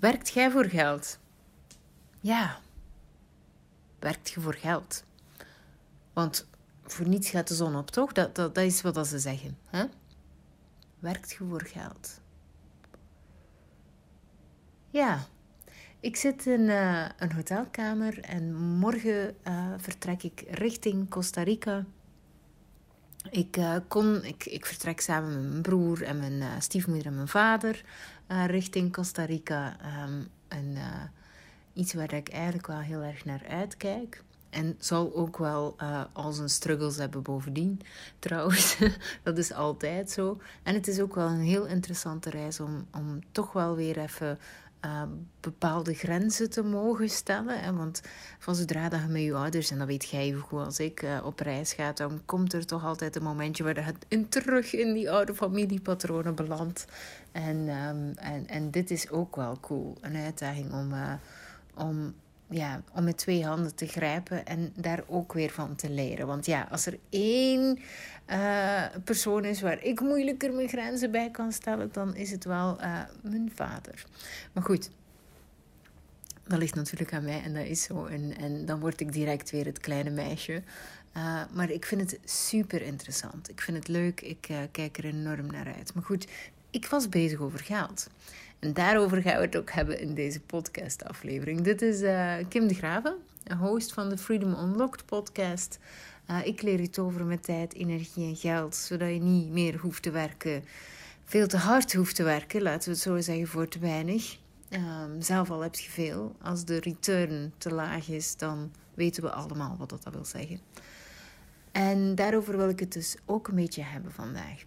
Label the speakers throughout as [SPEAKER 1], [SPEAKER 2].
[SPEAKER 1] Werkt jij voor geld? Ja. Werkt je voor geld? Want voor niets gaat de zon op, toch? Dat, dat, dat is wat ze zeggen. Hè? Werkt je voor geld? Ja. Ik zit in uh, een hotelkamer en morgen uh, vertrek ik richting Costa Rica. Ik, uh, kon, ik, ik vertrek samen met mijn broer en mijn stiefmoeder en mijn vader richting Costa Rica. Um, en iets waar ik eigenlijk wel heel erg naar uitkijk. En zal ook wel uh, al zijn struggles hebben bovendien. Trouwens, dat is altijd zo. En het is ook wel een heel interessante reis om, om toch wel weer even uh, bepaalde grenzen te mogen stellen. Hè? Want van zodra dat je met je ouders, en dat weet jij even goed als ik, uh, op reis gaat, dan komt er toch altijd een momentje waar je in terug in die oude familiepatronen belandt. En, um, en, en dit is ook wel cool. Een uitdaging om, uh, om ja, om met twee handen te grijpen en daar ook weer van te leren. Want ja, als er één uh, persoon is waar ik moeilijker mijn grenzen bij kan stellen, dan is het wel uh, mijn vader. Maar goed, dat ligt natuurlijk aan mij en dat is zo. En, en dan word ik direct weer het kleine meisje. Uh, maar ik vind het super interessant. Ik vind het leuk. Ik kijk er enorm naar uit. Maar goed, ik was bezig over geld. En daarover gaan we het ook hebben in deze podcast-aflevering. Dit is uh, Kim de Graven, host van de Freedom Unlocked podcast. Uh, ik leer je toveren met tijd, energie en geld, zodat je niet meer hoeft te werken, veel te hard hoeft te werken, laten we het zo zeggen, voor te weinig. Um, zelf al heb je veel. Als de return te laag is, dan weten we allemaal wat dat wil zeggen. En daarover wil ik het dus ook een beetje hebben vandaag.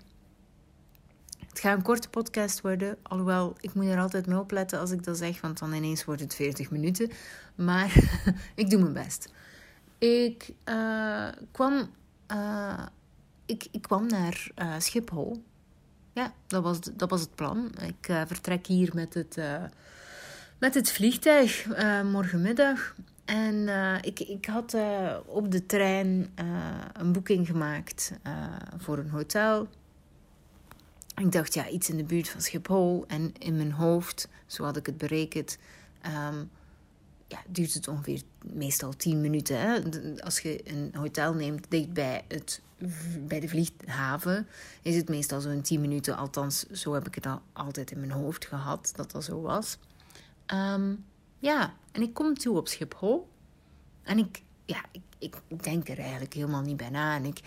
[SPEAKER 1] Het gaat een korte podcast worden, alhoewel ik moet er altijd mee opletten als ik dat zeg, want dan ineens wordt het 40 minuten. Maar ik doe mijn best. Ik uh, kwam, uh, ik, ik kwam naar uh, Schiphol. Ja, dat was, dat was het plan. Ik vertrek hier met het, met het vliegtuig morgenmiddag. En ik, ik had op de trein een boeking gemaakt voor een hotel. Ik dacht, ja, iets in de buurt van Schiphol. En in mijn hoofd, zo had ik het berekend, um, ja, duurt het ongeveer meestal 10 minuten. Hè? Als je een hotel neemt dicht bij, het, bij de vlieghaven, is het meestal zo'n 10 minuten. Althans, zo heb ik het al altijd in mijn hoofd gehad, dat dat zo was. Um, ja, en ik kom toe op Schiphol. En ik, ja, ik, ik denk er eigenlijk helemaal niet bij na. En ik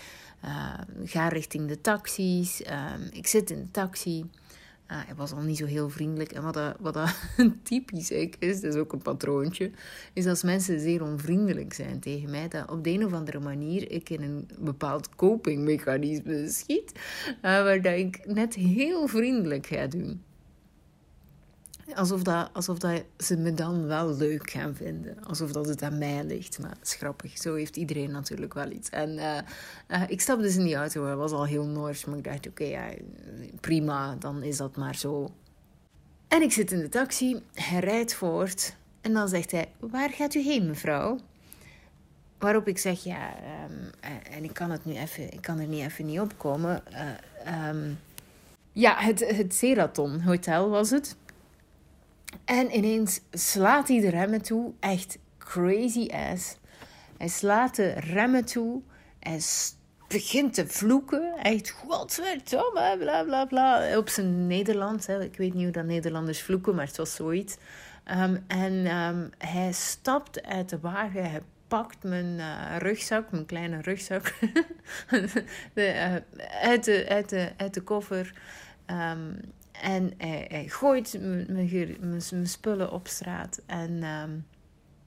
[SPEAKER 1] uh, ga richting de taxis. Uh, ik zit in de taxi. Uh, hij was al niet zo heel vriendelijk. En wat, dat, wat dat typisch is, dat is ook een patroontje, is als mensen zeer onvriendelijk zijn tegen mij, dat op de een of andere manier ik in een bepaald copingmechanisme schiet, waar dat ik net heel vriendelijk ga doen. Alsof, dat, alsof dat ze me dan wel leuk gaan vinden. Alsof dat het aan mij ligt. Maar het is grappig. Zo heeft iedereen natuurlijk wel iets. En uh, uh, ik stapte dus in die auto. Het was al heel Noors. Maar ik dacht, oké, ja, prima. Dan is dat maar zo. En ik zit in de taxi. Hij rijdt voort. En dan zegt hij, waar gaat u heen, mevrouw? Waarop ik zeg, ja, um, en ik kan, het nu even, ik kan er niet even niet op komen. Uh, ja, het, het Seraton Hotel was het. En ineens slaat hij de remmen toe. Echt crazy ass. Hij slaat de remmen toe. En begint te vloeken. Echt, godverdomme, bla bla bla. Op zijn Nederlands. Hè. Ik weet niet hoe dat Nederlanders vloeken, maar het was zoiets. Um, en um, hij stapt uit de wagen. Hij pakt mijn uh, rugzak, mijn kleine rugzak, de, uh, uit, de, uit, de, uit de koffer. Um, en hij, gooit mijn spullen op straat. En um,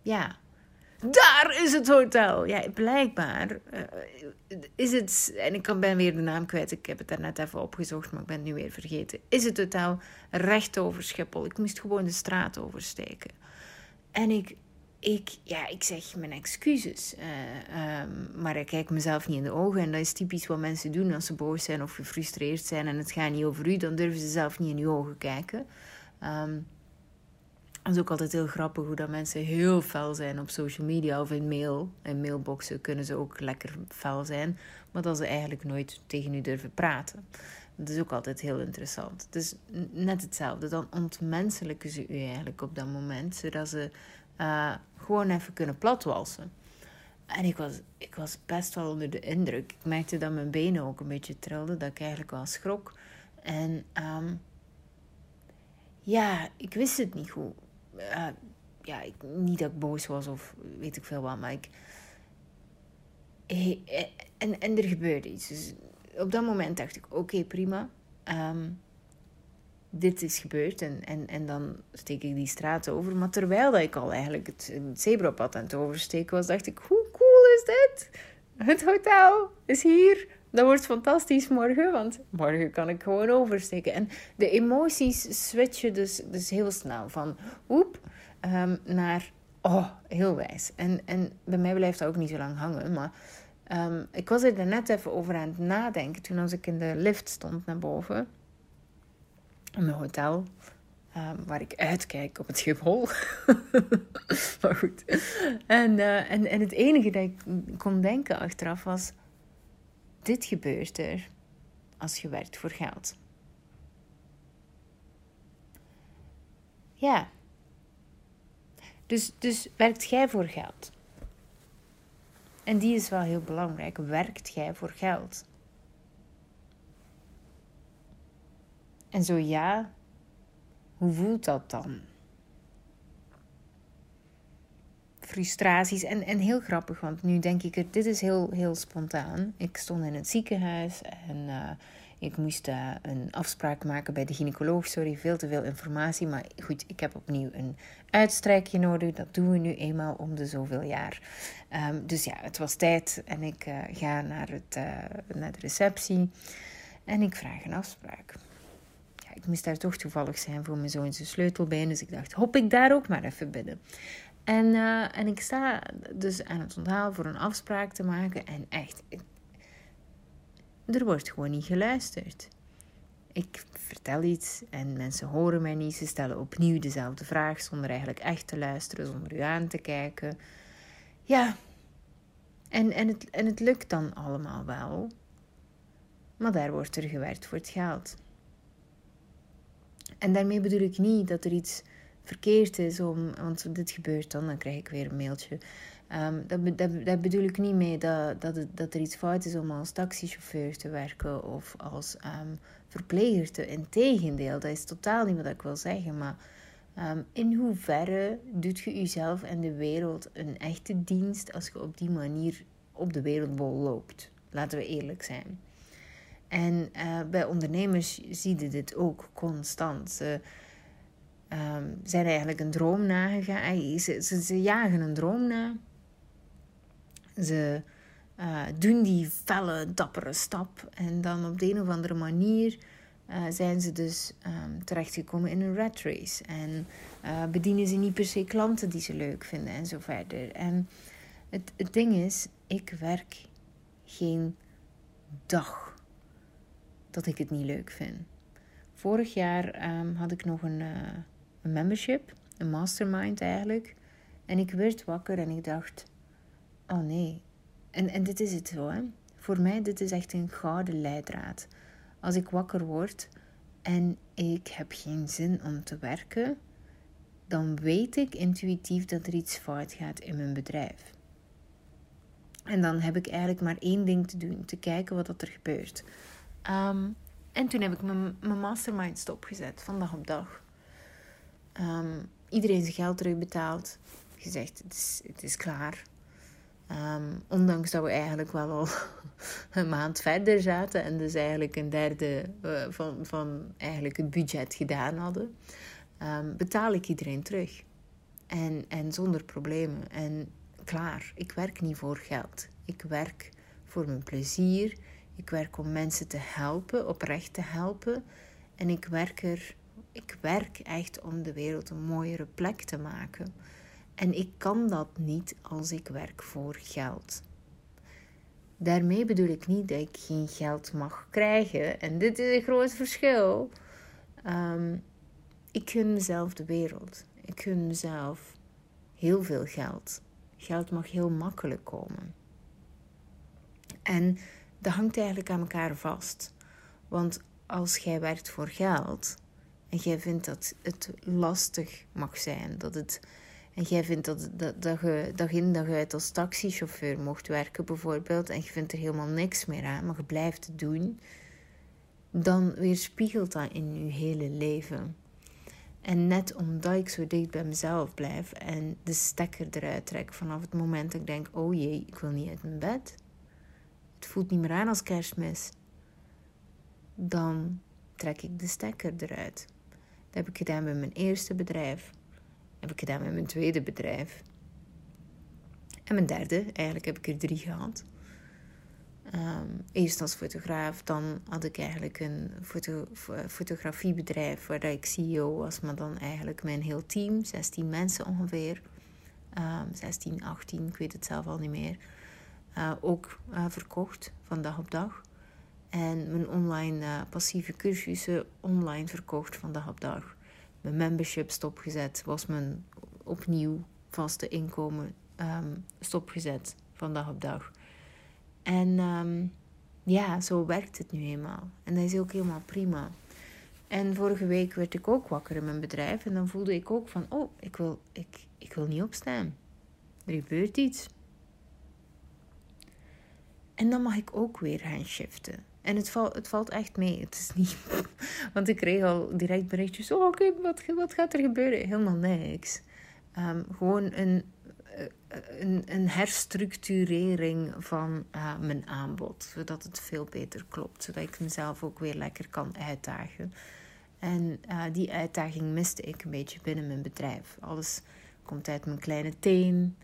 [SPEAKER 1] ja, daar is het hotel. Ja, blijkbaar uh, is het. En ik ben weer de naam kwijt. Ik heb het daar net even opgezocht, maar ik ben het nu weer vergeten. Is het hotel recht over Schiphol? Ik moest gewoon de straat oversteken. En ik ik, ja, ik zeg mijn excuses. Uh, um, maar ik kijk mezelf niet in de ogen. En dat is typisch wat mensen doen als ze boos zijn of gefrustreerd zijn en het gaat niet over u. Dan durven ze zelf niet in uw ogen kijken. Um, dat is ook altijd heel grappig hoe dat mensen heel fel zijn op social media of in mail. In mailboxen kunnen ze ook lekker fel zijn. Maar dat ze eigenlijk nooit tegen u durven praten. Dat is ook altijd heel interessant. Is net hetzelfde. Dan ontmenselijken ze u eigenlijk op dat moment, zodat ze uh, gewoon even kunnen platwalsen. En ik was, ik was best wel onder de indruk. Ik merkte dat mijn benen ook een beetje trilden, dat ik eigenlijk wel schrok. En um, ja, ik wist het niet goed. Uh, ja, ik, niet dat ik boos was of weet ik veel wat, maar ik. en, en er gebeurde iets. Dus op dat moment dacht ik: oké, prima. Um, dit is gebeurd en, en, en dan steek ik die straat over. Maar terwijl dat ik al eigenlijk het, het zebrapad aan het oversteken was, dacht ik: hoe cool is dit? Het hotel is hier. Dat wordt fantastisch morgen, want morgen kan ik gewoon oversteken. En de emoties switchen dus, dus heel snel van oep um, naar oh, heel wijs. En, en bij mij blijft dat ook niet zo lang hangen, maar um, ik was er net even over aan het nadenken toen als ik in de lift stond naar boven. Mijn hotel. Um, waar ik uitkijk op het Schiphol. maar goed. En, uh, en, en het enige dat ik kon denken achteraf was: dit gebeurt er als je werkt voor geld. Ja. Dus, dus werkt jij voor geld? En die is wel heel belangrijk. Werkt jij voor geld? En zo ja, hoe voelt dat dan? Frustraties en, en heel grappig, want nu denk ik dit is heel, heel spontaan. Ik stond in het ziekenhuis en uh, ik moest uh, een afspraak maken bij de gynaecoloog. Sorry, veel te veel informatie, maar goed, ik heb opnieuw een uitstrijkje nodig. Dat doen we nu eenmaal om de zoveel jaar. Um, dus ja, het was tijd en ik uh, ga naar, het, naar de receptie en ik vraag een afspraak ik moest daar toch toevallig zijn voor mijn zoon zijn sleutelbeen. Dus ik dacht, hop ik daar ook maar even binnen. En, uh, en ik sta dus aan het onthaal voor een afspraak te maken. En echt, er wordt gewoon niet geluisterd. Ik vertel iets en mensen horen mij niet. Ze stellen opnieuw dezelfde vraag zonder eigenlijk echt te luisteren, zonder u aan te kijken. Ja, en, en, het, en het lukt dan allemaal wel. Maar daar wordt er gewerkt voor het geld. En daarmee bedoel ik niet dat er iets verkeerd is om, want dit gebeurt dan, dan krijg ik weer een mailtje. Um, dat, dat, dat, bedoel ik niet mee dat, dat, dat er iets fout is om als taxichauffeur te werken of als um, verpleger te. Integendeel, dat is totaal niet wat ik wil zeggen. Maar um, in hoeverre doet je jezelf en de wereld een echte dienst als je op die manier op de wereldbol loopt? Laten we eerlijk zijn. En uh, bij ondernemers zie je dit ook constant. Ze um, zijn eigenlijk een droom nagegaan. Ze, ze, ze jagen een droom na. Ze uh, doen die felle, dappere stap. En dan op de een of andere manier uh, zijn ze dus um, terechtgekomen in een rat race. En bedienen ze niet per se klanten die ze leuk vinden en zo verder. En het, het ding is, ik werk geen dag dat ik het niet leuk vind. Vorig jaar um, had ik nog een, uh, een membership, een mastermind eigenlijk. En ik werd wakker en ik dacht: oh nee. En, en dit is het zo, hè. Voor mij, dit is echt een gouden leidraad. Als ik wakker word en ik heb geen zin om te werken, dan weet ik intuïtief dat er iets fout gaat in mijn bedrijf. En dan heb ik eigenlijk maar één ding te doen: te kijken wat er gebeurt. Um, en toen heb ik mijn, mastermind stopgezet, van dag op dag. Um, iedereen zijn geld terugbetaald. Gezegd, het is, het is klaar. Um, ondanks dat we eigenlijk wel al een maand verder zaten en dus eigenlijk een derde uh, van, van eigenlijk het budget gedaan hadden, betaal ik iedereen terug. En, en zonder problemen. En klaar, ik werk niet voor geld. Ik werk voor mijn plezier. Ik werk om mensen te helpen, oprecht te helpen. En ik werk er, ik werk echt om de wereld een mooiere plek te maken. En ik kan dat niet als ik werk voor geld. Daarmee bedoel ik niet dat ik geen geld mag krijgen. En dit is een groot verschil. Um, ik gun mezelf de wereld. Ik gun mezelf heel veel geld. Geld mag heel makkelijk komen. En dat hangt eigenlijk aan elkaar vast. Want als jij werkt voor geld en jij vindt dat het lastig mag zijn, dat het. En jij vindt dat, dat, dat je dag in dag uit als taxichauffeur mocht werken, bijvoorbeeld, en je vindt er helemaal niks meer aan, maar je blijft het doen, dan weerspiegelt dat in je hele leven. En net omdat ik zo dicht bij mezelf blijf en de stekker eruit trek vanaf het moment dat ik denk: oh jee, ik wil niet uit mijn bed. Het voelt niet meer aan als kerstmis. Dan trek ik de stekker eruit. Dat heb ik gedaan met mijn eerste bedrijf. Dat heb ik gedaan met mijn tweede bedrijf. En mijn derde, eigenlijk heb ik er drie gehad. Um, eerst als fotograaf, dan had ik eigenlijk een foto, fotografiebedrijf waar ik CEO was, maar dan eigenlijk mijn heel team, 16 mensen ongeveer. Um, 16, 18, ik weet het zelf al niet meer. Uh, ook uh, verkocht van dag op dag. En mijn online uh, passieve cursussen online verkocht van dag op dag. Mijn membership stopgezet, was mijn opnieuw vaste inkomen um, stopgezet van dag op dag. En um, ja, zo werkt het nu eenmaal. En dat is ook helemaal prima. En vorige week werd ik ook wakker in mijn bedrijf. En dan voelde ik ook van, oh, ik wil, ik, ik wil niet opstaan. Er gebeurt iets. En dan mag ik ook weer gaan shiften. En het, valt het valt echt mee. Het is niet... Want ik kreeg al direct berichtjes. Oh, oké, wat, wat gaat er gebeuren? Helemaal niks. Um, gewoon een een, een herstructurering van uh, mijn aanbod. Zodat het veel beter klopt. Zodat ik mezelf ook weer lekker kan uitdagen. En uh, die uitdaging miste ik een beetje binnen mijn bedrijf. Alles komt uit mijn kleine teen.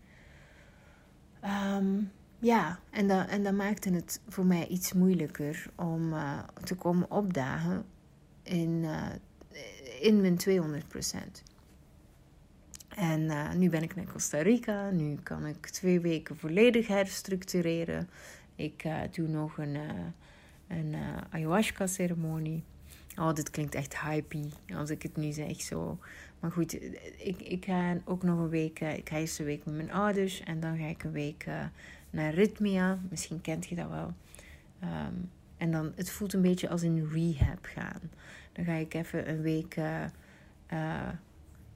[SPEAKER 1] Um, ja, en dat, en dat maakte het voor mij iets moeilijker om uh, te komen opdagen in, in mijn 200 procent. En uh, nu ben ik naar Costa Rica. Nu kan ik twee weken volledig herstructureren. Ik doe nog een, een ayahuasca-ceremonie. Oh, dit klinkt echt hypey als ik het nu zeg zo. Maar goed, ik, ik ga ook nog een week... ik ga eerst een week met mijn ouders. En dan ga ik een week naar Rhythmia. Misschien kent je dat wel. Um, en dan, het voelt een beetje als in rehab gaan. Dan ga ik even een week...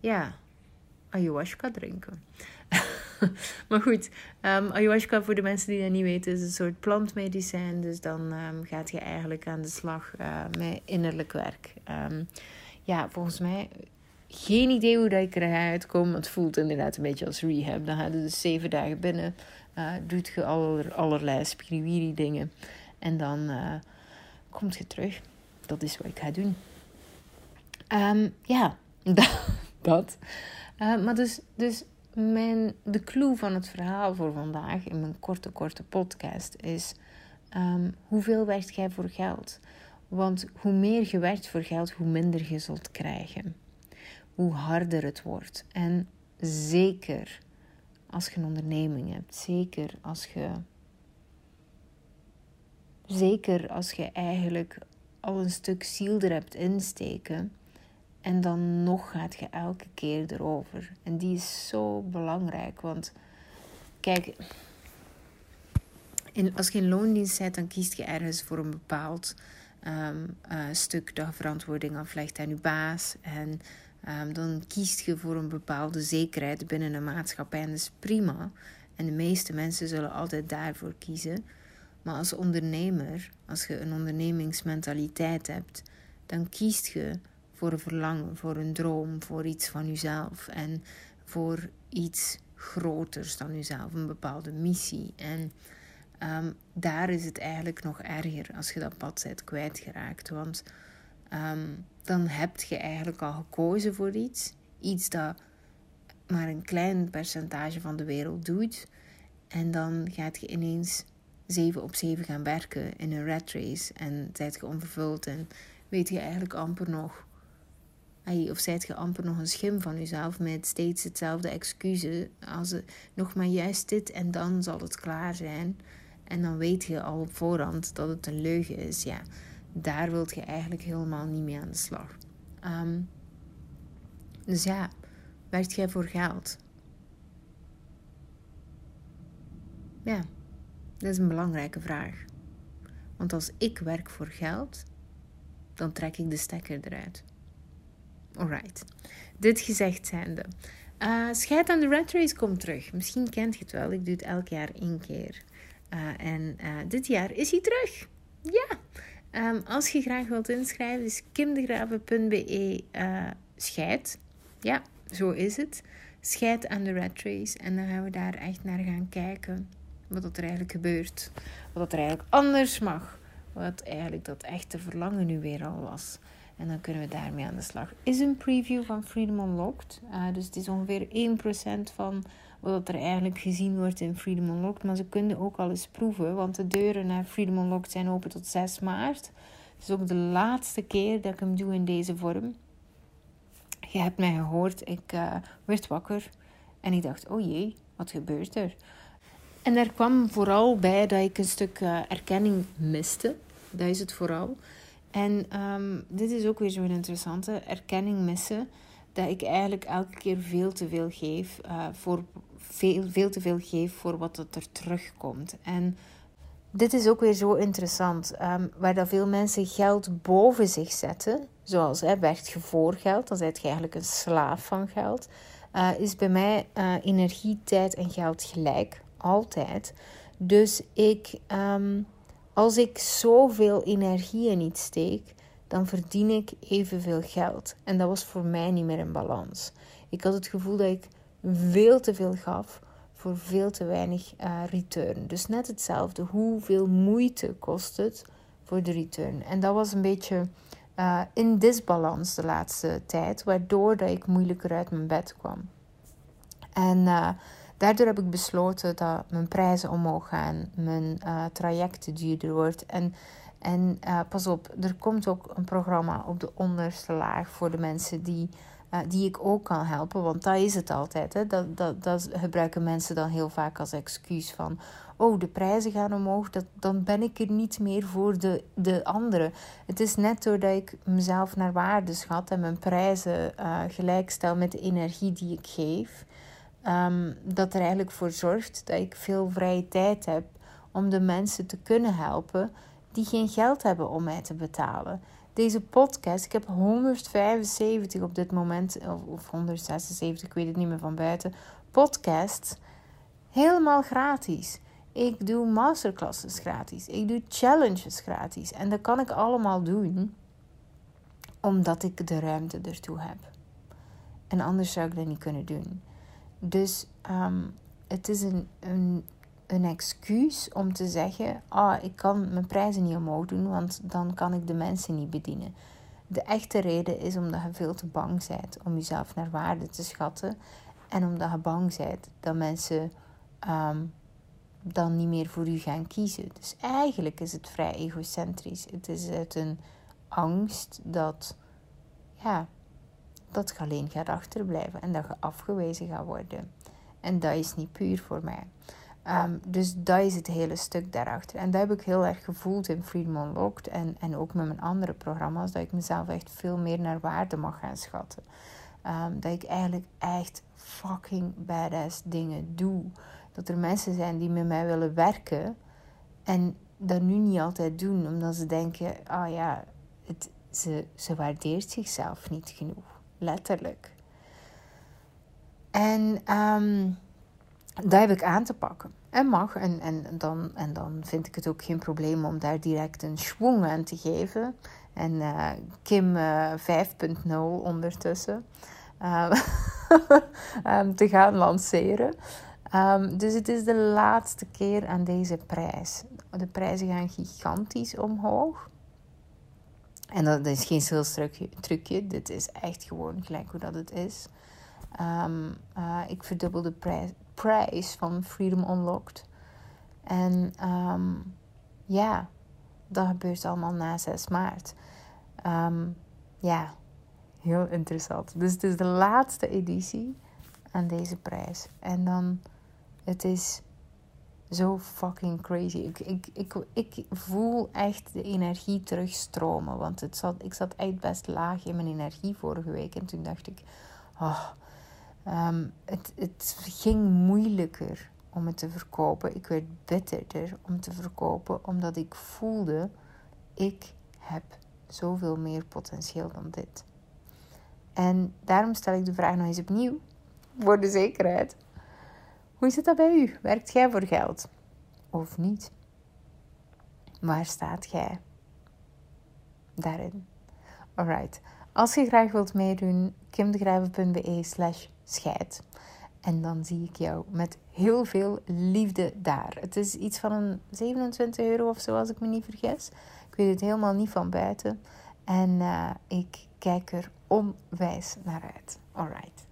[SPEAKER 1] ja, ayahuasca drinken. maar goed, um, ayahuasca voor de mensen die dat niet weten is een soort plantmedicijn. Dus dan um, gaat je eigenlijk aan de slag uh, met innerlijk werk. Ja, volgens mij geen idee hoe dat ik er ga uitkomen. Het voelt inderdaad een beetje als rehab. Dan ga je dus zeven dagen binnen. Uh, doet je aller, allerlei spiriwiri dingen. En dan uh, komt je terug. Dat is wat ik ga doen. ja, dat. Uh, maar dus, dus mijn, de clue van het verhaal voor vandaag in mijn korte, korte podcast is: um, hoeveel werkt jij voor geld? Want hoe meer je werkt voor geld, hoe minder je zult krijgen. Hoe harder het wordt. En zeker als je een onderneming hebt, zeker als je. Zeker als je eigenlijk al een stuk ziel er hebt insteken en dan nog gaat je elke keer erover. En die is zo belangrijk. Want kijk, in, als je in loondienst bent, dan kiest je ergens voor een bepaald um, uh, stuk dat verantwoording aflegt aan je baas. En um, dan kiest je voor een bepaalde zekerheid binnen een maatschappij. En dat is prima. En de meeste mensen zullen altijd daarvoor kiezen. Maar als ondernemer, als je een ondernemingsmentaliteit hebt, dan kiest je voor een verlangen, voor een droom, voor iets van jezelf en voor iets groters dan jezelf, een bepaalde missie. En um, daar is het eigenlijk nog erger als je dat pad bent kwijtgeraakt. Want um, dan heb je eigenlijk al gekozen voor iets, iets dat maar een klein percentage van de wereld doet. En dan gaat je ineens 7 op 7 gaan werken in een rat race en zijt je onvervuld en weet je eigenlijk amper nog of zijt je amper nog een schim van jezelf met steeds hetzelfde excuus. Als het, nog maar juist dit en dan zal het klaar zijn. En dan weet je al op voorhand dat het een leugen is. Ja, daar wilt je eigenlijk helemaal niet mee aan de slag. Ehm, dus ja, werkt jij voor geld? Ja, dat is een belangrijke vraag. Want als ik werk voor geld, dan trek ik de stekker eruit. Alright. Dit gezegd zijnde. Uh, Scheid aan de Red Race komt terug. Misschien kent je het wel. Ik doe het elk jaar één keer. Uh, en uh, dit jaar is hij terug. Ja. Um, als je graag wilt inschrijven, is kimdegraven.be scheid. Ja, zo is het. Scheid aan de Red Race. En dan gaan we daar echt naar gaan kijken. Wat er eigenlijk gebeurt. Wat er eigenlijk anders mag. Wat eigenlijk dat echte verlangen nu weer al was. En dan kunnen we daarmee aan de slag. Is een preview van Freedom Unlocked. Uh, dus het is ongeveer 1% van wat er eigenlijk gezien wordt in Freedom Unlocked. Maar ze kunnen ook al eens proeven. Want de deuren naar Freedom Unlocked zijn open tot 6 maart. Het is ook de laatste keer dat ik hem doe in deze vorm. Je hebt mij gehoord. Ik uh, werd wakker. En ik dacht, oh jee, wat gebeurt er? En er kwam vooral bij dat ik een stuk uh, erkenning miste. Dat is het vooral. En um, dit is ook weer zo'n interessante erkenning missen. Dat ik eigenlijk elke keer veel te veel geef. Uh, voor veel, veel te veel geef voor wat er terugkomt. En dit is ook weer zo interessant. Um, waar dat veel mensen geld boven zich zetten. Zoals hè, werkt je voor geld. Dan ben je eigenlijk een slaaf van geld. Uh, is bij mij uh, energie, tijd en geld gelijk. Altijd. Dus ik... Um, als ik zoveel energie in iets steek, dan verdien ik evenveel geld. En dat was voor mij niet meer in balans. Ik had het gevoel dat ik veel te veel gaf voor veel te weinig uh, return. Dus net hetzelfde. Hoeveel moeite kost het voor de return? En dat was een beetje uh, in disbalans de laatste tijd, waardoor dat ik moeilijker uit mijn bed kwam. En uh, Daardoor heb ik besloten dat mijn prijzen omhoog gaan, mijn trajecten duurder wordt. En, en pas op, er komt ook een programma op de onderste laag voor de mensen die, uh, die ik ook kan helpen. Want dat is het altijd. Hè? Dat, dat, dat gebruiken mensen dan heel vaak als excuus van. Oh, de prijzen gaan omhoog, dat, dan ben ik er niet meer voor de, de anderen. Het is net doordat ik mezelf naar waarde schat en mijn prijzen gelijkstel met de energie die ik geef Um, dat er eigenlijk voor zorgt dat ik veel vrije tijd heb om de mensen te kunnen helpen die geen geld hebben om mij te betalen. Deze podcast, ik heb 175 op dit moment, of 176, ik weet het niet meer van buiten, podcasts helemaal gratis. Ik doe masterclasses gratis. Ik doe challenges gratis. En dat kan ik allemaal doen omdat ik de ruimte ertoe heb. En anders zou ik dat niet kunnen doen. Dus um, het is een, een, een excuus om te zeggen: Ah, ik kan mijn prijzen niet omhoog doen, want dan kan ik de mensen niet bedienen. De echte reden is omdat je veel te bang bent om jezelf naar waarde te schatten. En omdat je bang bent dat mensen um, dan niet meer voor u gaan kiezen. Dus eigenlijk is het vrij egocentrisch. Het is uit een angst dat, ja, dat je alleen gaat achterblijven en dat je afgewezen gaat worden. En dat is niet puur voor mij. Um, dus dat is het hele stuk daarachter. En dat heb ik heel erg gevoeld in Freedom Unlocked en, en ook met mijn andere programma's, dat ik mezelf echt veel meer naar waarde mag gaan schatten. Um, dat ik eigenlijk echt fucking badass dingen doe. Dat er mensen zijn die met mij willen werken en dat nu niet altijd doen, omdat ze denken: ah oh ja, het, ze, ze waardeert zichzelf niet genoeg letterlijk. En um, dat heb ik aan te pakken. En mag. En, en, dan, en dan vind ik het ook geen probleem om daar direct een schwung aan te geven. En uh, Kim uh, eh, 5.0 ondertussen uh, um, te gaan lanceren. Um, dus het is de laatste keer aan deze prijs. De prijzen gaan gigantisch omhoog. En dat is geen sales trucje, dit is echt gewoon gelijk hoe dat het is. Uh, ik verdubbel de prijs, prijs van Freedom Unlocked. En um, ja, dat gebeurt allemaal na 6 maart. Um, ja, heel interessant. Dus het is de laatste editie aan deze prijs. En dan, het is zo fucking crazy. Ik, ik, ik, ik voel echt de energie terugstromen. Want het zat, ik zat echt best laag in mijn energie vorige week. En toen dacht ik, oh, um, het, het ging moeilijker om het te verkopen. Ik werd bitterder om te verkopen. Omdat ik voelde, ik heb zoveel meer potentieel dan dit. En daarom stel ik de vraag nog eens opnieuw, voor de zekerheid. Hoe zit dat bij u? Werkt jij voor geld? Of niet? Waar staat jij daarin? Alright. Als je graag wilt meedoen, kimdegrijven.be slash scheid. En dan zie ik jou met heel veel liefde daar. Het is iets van een 27 euro of zo, als ik me niet vergis. Ik weet het helemaal niet van buiten. En uh, ik kijk er onwijs naar uit. Alright.